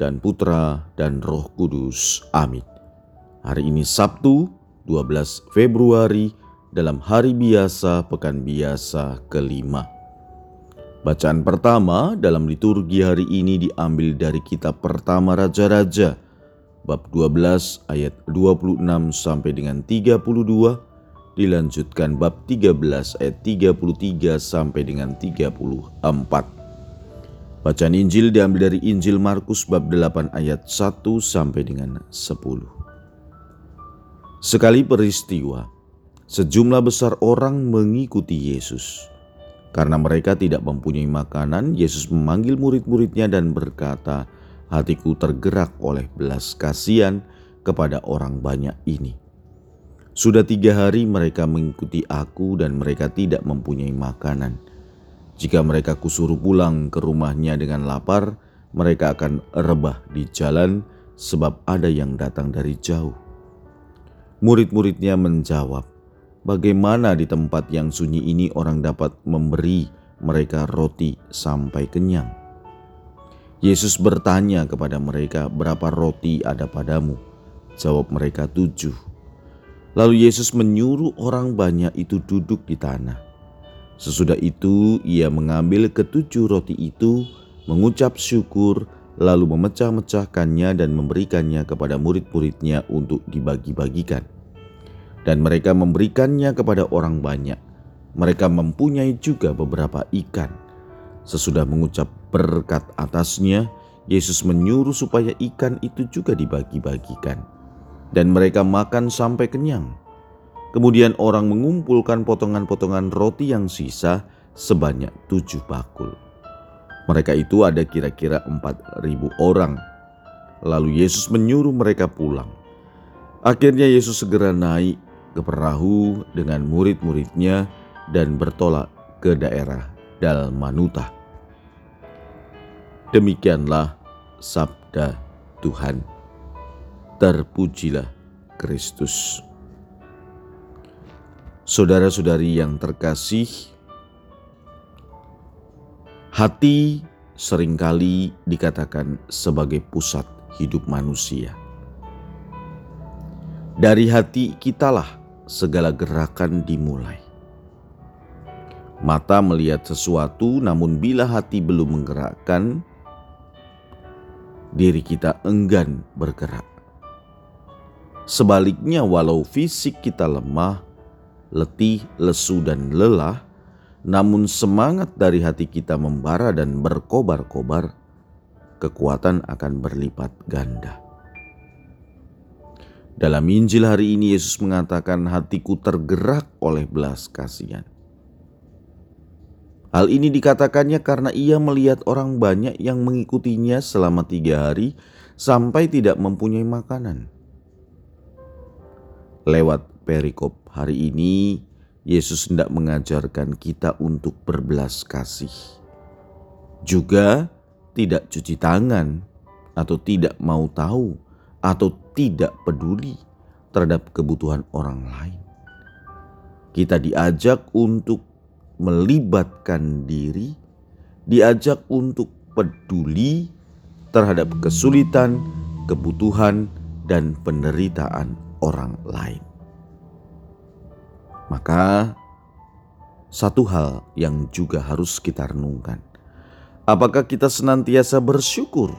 dan Putra dan Roh Kudus. Amin. Hari ini Sabtu, 12 Februari dalam hari biasa pekan biasa kelima. Bacaan pertama dalam liturgi hari ini diambil dari kitab pertama Raja-Raja bab 12 ayat 26 sampai dengan 32 dilanjutkan bab 13 ayat 33 sampai dengan 34. Bacaan Injil diambil dari Injil Markus bab 8 ayat 1 sampai dengan 10. Sekali peristiwa, sejumlah besar orang mengikuti Yesus. Karena mereka tidak mempunyai makanan, Yesus memanggil murid-muridnya dan berkata, Hatiku tergerak oleh belas kasihan kepada orang banyak ini. Sudah tiga hari mereka mengikuti aku dan mereka tidak mempunyai makanan. Jika mereka kusuruh pulang ke rumahnya dengan lapar, mereka akan rebah di jalan sebab ada yang datang dari jauh. Murid-muridnya menjawab, Bagaimana di tempat yang sunyi ini orang dapat memberi mereka roti sampai kenyang? Yesus bertanya kepada mereka, "Berapa roti ada padamu?" Jawab mereka, "Tujuh." Lalu Yesus menyuruh orang banyak itu duduk di tanah. Sesudah itu ia mengambil ketujuh roti itu, mengucap syukur, lalu memecah-mecahkannya dan memberikannya kepada murid-muridnya untuk dibagi-bagikan. Dan mereka memberikannya kepada orang banyak. Mereka mempunyai juga beberapa ikan. Sesudah mengucap berkat atasnya, Yesus menyuruh supaya ikan itu juga dibagi-bagikan. Dan mereka makan sampai kenyang. Kemudian orang mengumpulkan potongan-potongan roti yang sisa sebanyak tujuh bakul. Mereka itu ada kira-kira empat ribu orang. Lalu Yesus menyuruh mereka pulang. Akhirnya Yesus segera naik ke perahu dengan murid-muridnya dan bertolak ke daerah Dalmanuta. Demikianlah sabda Tuhan. Terpujilah Kristus. Saudara-saudari yang terkasih, hati sering kali dikatakan sebagai pusat hidup manusia. Dari hati kitalah segala gerakan dimulai. Mata melihat sesuatu, namun bila hati belum menggerakkan, diri kita enggan bergerak. Sebaliknya, walau fisik kita lemah, letih, lesu, dan lelah, namun semangat dari hati kita membara dan berkobar-kobar, kekuatan akan berlipat ganda. Dalam Injil hari ini Yesus mengatakan hatiku tergerak oleh belas kasihan. Hal ini dikatakannya karena ia melihat orang banyak yang mengikutinya selama tiga hari sampai tidak mempunyai makanan. Lewat perikop hari ini, Yesus hendak mengajarkan kita untuk berbelas kasih. Juga tidak cuci tangan atau tidak mau tahu atau tidak peduli terhadap kebutuhan orang lain. Kita diajak untuk melibatkan diri, diajak untuk peduli terhadap kesulitan, kebutuhan, dan penderitaan orang lain. Maka, satu hal yang juga harus kita renungkan: apakah kita senantiasa bersyukur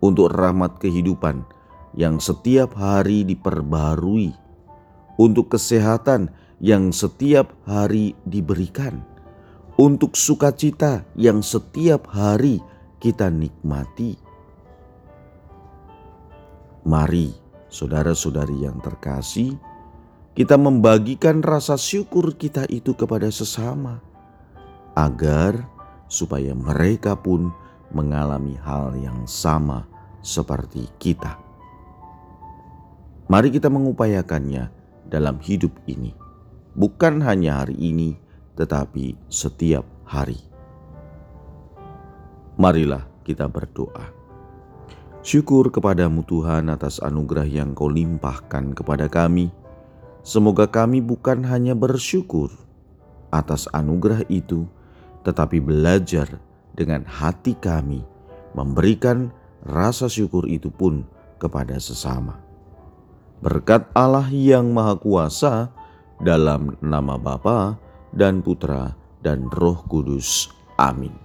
untuk rahmat kehidupan yang setiap hari diperbarui, untuk kesehatan yang setiap hari diberikan, untuk sukacita yang setiap hari kita nikmati? Mari saudara-saudari yang terkasih, kita membagikan rasa syukur kita itu kepada sesama, agar supaya mereka pun mengalami hal yang sama seperti kita. Mari kita mengupayakannya dalam hidup ini, bukan hanya hari ini, tetapi setiap hari. Marilah kita berdoa. Syukur kepadamu Tuhan atas anugerah yang kau limpahkan kepada kami. Semoga kami bukan hanya bersyukur atas anugerah itu, tetapi belajar dengan hati kami memberikan rasa syukur itu pun kepada sesama. Berkat Allah yang Maha Kuasa, dalam nama Bapa dan Putra dan Roh Kudus. Amin.